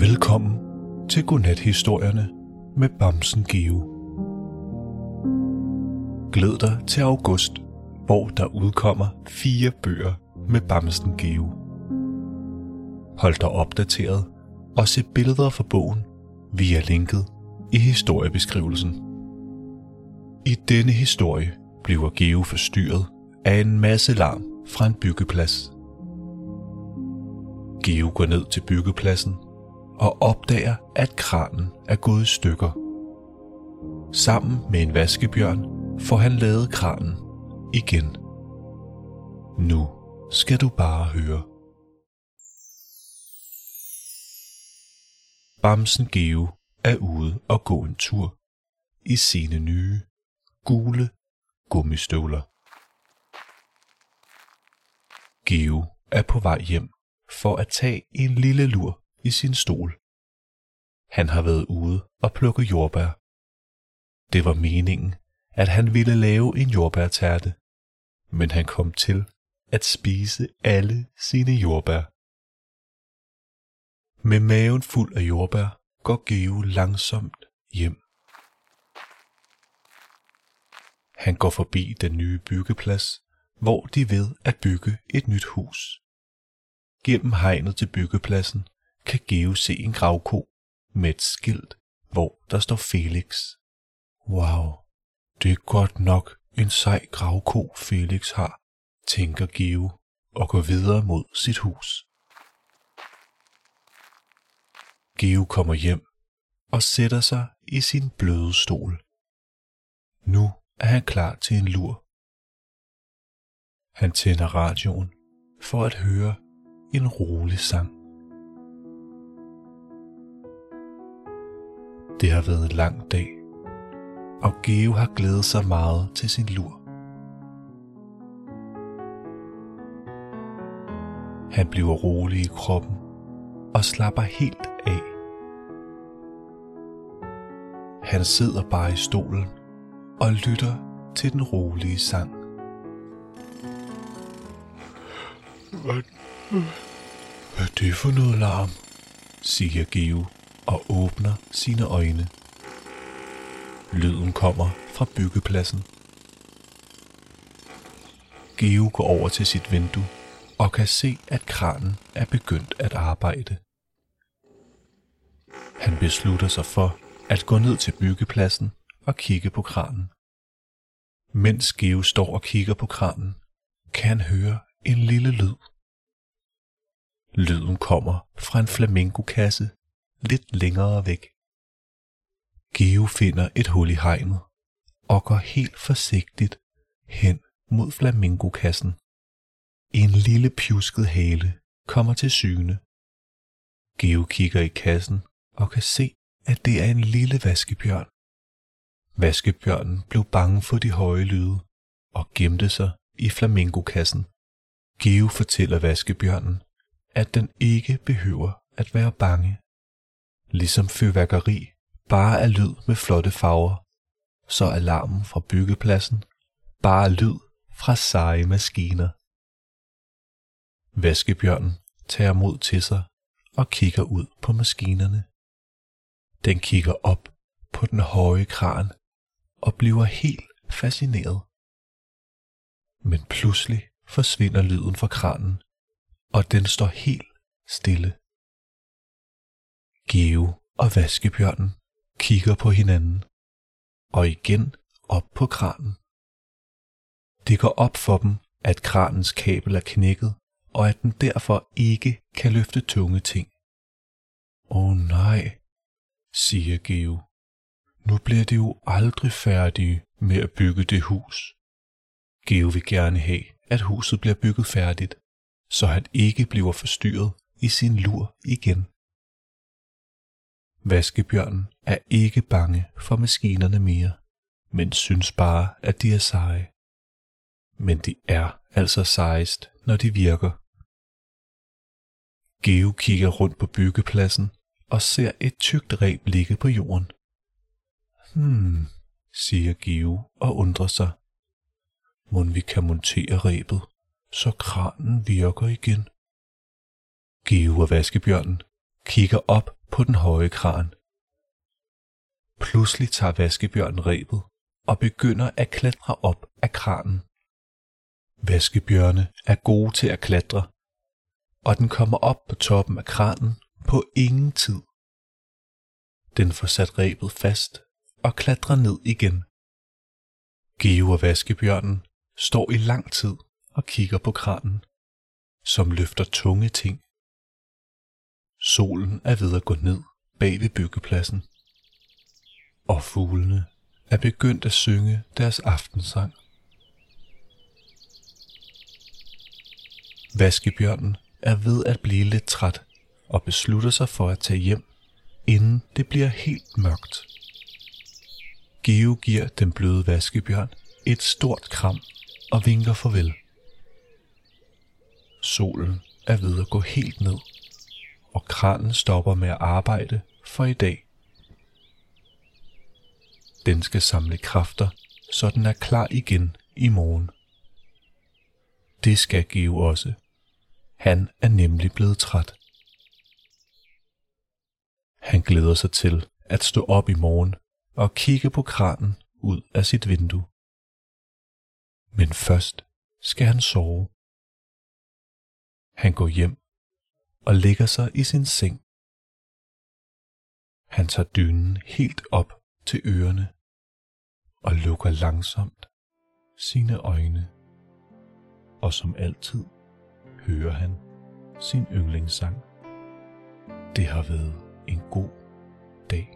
Velkommen til Godnat-historierne med Bamsen Geo. Glæd dig til august, hvor der udkommer fire bøger med Bamsen Geo. Hold dig opdateret og se billeder fra bogen via linket i historiebeskrivelsen. I denne historie bliver Geo forstyrret af en masse larm fra en byggeplads. Geo går ned til byggepladsen og opdager, at kranen er gået i stykker. Sammen med en vaskebjørn får han lavet kranen igen. Nu skal du bare høre. Bamsen Geo er ude og gå en tur i sine nye, gule gummistøvler. Geo er på vej hjem for at tage en lille lur i sin stol. Han har været ude og plukke jordbær. Det var meningen, at han ville lave en jordbærtærte, men han kom til at spise alle sine jordbær. Med maven fuld af jordbær går Geo langsomt hjem. Han går forbi den nye byggeplads, hvor de ved at bygge et nyt hus. Gennem hegnet til byggepladsen kan Geo se en gravko med et skilt, hvor der står Felix. Wow, det er godt nok en sej gravko Felix har, tænker Geo og går videre mod sit hus. Geo kommer hjem og sætter sig i sin bløde stol. Nu er han klar til en lur. Han tænder radioen for at høre en rolig sang. Det har været en lang dag, og Geo har glædet sig meget til sin lur. Han bliver rolig i kroppen og slapper helt af. Han sidder bare i stolen og lytter til den rolige sang. Hvad, hvad er det for noget larm? siger Geo og åbner sine øjne. Lyden kommer fra byggepladsen. Geo går over til sit vindue og kan se, at kranen er begyndt at arbejde. Han beslutter sig for at gå ned til byggepladsen og kigge på kranen. Mens Geo står og kigger på kranen, kan han høre en lille lyd. Lyden kommer fra en flamingokasse lidt længere væk. Geo finder et hul i hegnet og går helt forsigtigt hen mod flamingokassen. En lille pjusket hale kommer til syne. Geo kigger i kassen og kan se, at det er en lille vaskebjørn. Vaskebjørnen blev bange for de høje lyde og gemte sig i flamingokassen. Geo fortæller vaskebjørnen, at den ikke behøver at være bange. Ligesom fyrværkeri bare er lyd med flotte farver, så er alarmen fra byggepladsen bare lyd fra seje maskiner. Vaskebjørnen tager mod til sig og kigger ud på maskinerne. Den kigger op på den høje kran og bliver helt fascineret. Men pludselig forsvinder lyden fra kranen, og den står helt stille. Geo og vaskebjørnen kigger på hinanden, og igen op på kranen. Det går op for dem, at kranens kabel er knækket, og at den derfor ikke kan løfte tunge ting. Åh oh, nej, siger Geo. Nu bliver det jo aldrig færdige med at bygge det hus. Geo vil gerne have, at huset bliver bygget færdigt, så han ikke bliver forstyrret i sin lur igen. Vaskebjørnen er ikke bange for maskinerne mere, men synes bare, at de er seje. Men de er altså sejest, når de virker. Geo kigger rundt på byggepladsen og ser et tykt reb ligge på jorden. Hmm, siger Geo og undrer sig. Må vi kan montere rebet, så kranen virker igen. Geo og vaskebjørnen kigger op på den høje kran. Pludselig tager vaskebjørnen rebet og begynder at klatre op af kranen. Vaskebjørne er gode til at klatre, og den kommer op på toppen af kranen på ingen tid. Den får sat rebet fast og klatrer ned igen. Geo og vaskebjørnen står i lang tid og kigger på kranen, som løfter tunge ting. Solen er ved at gå ned bag ved byggepladsen, og fuglene er begyndt at synge deres aftensang. Vaskebjørnen er ved at blive lidt træt og beslutter sig for at tage hjem, inden det bliver helt mørkt. Geo giver den bløde vaskebjørn et stort kram og vinker farvel. Solen er ved at gå helt ned, og kranen stopper med at arbejde for i dag. Den skal samle kræfter, så den er klar igen i morgen. Det skal give også. Han er nemlig blevet træt. Han glæder sig til at stå op i morgen og kigge på kranen ud af sit vindue. Men først skal han sove. Han går hjem og lægger sig i sin seng. Han tager dynen helt op til ørerne og lukker langsomt sine øjne. Og som altid hører han sin yndlingssang. Det har været en god dag.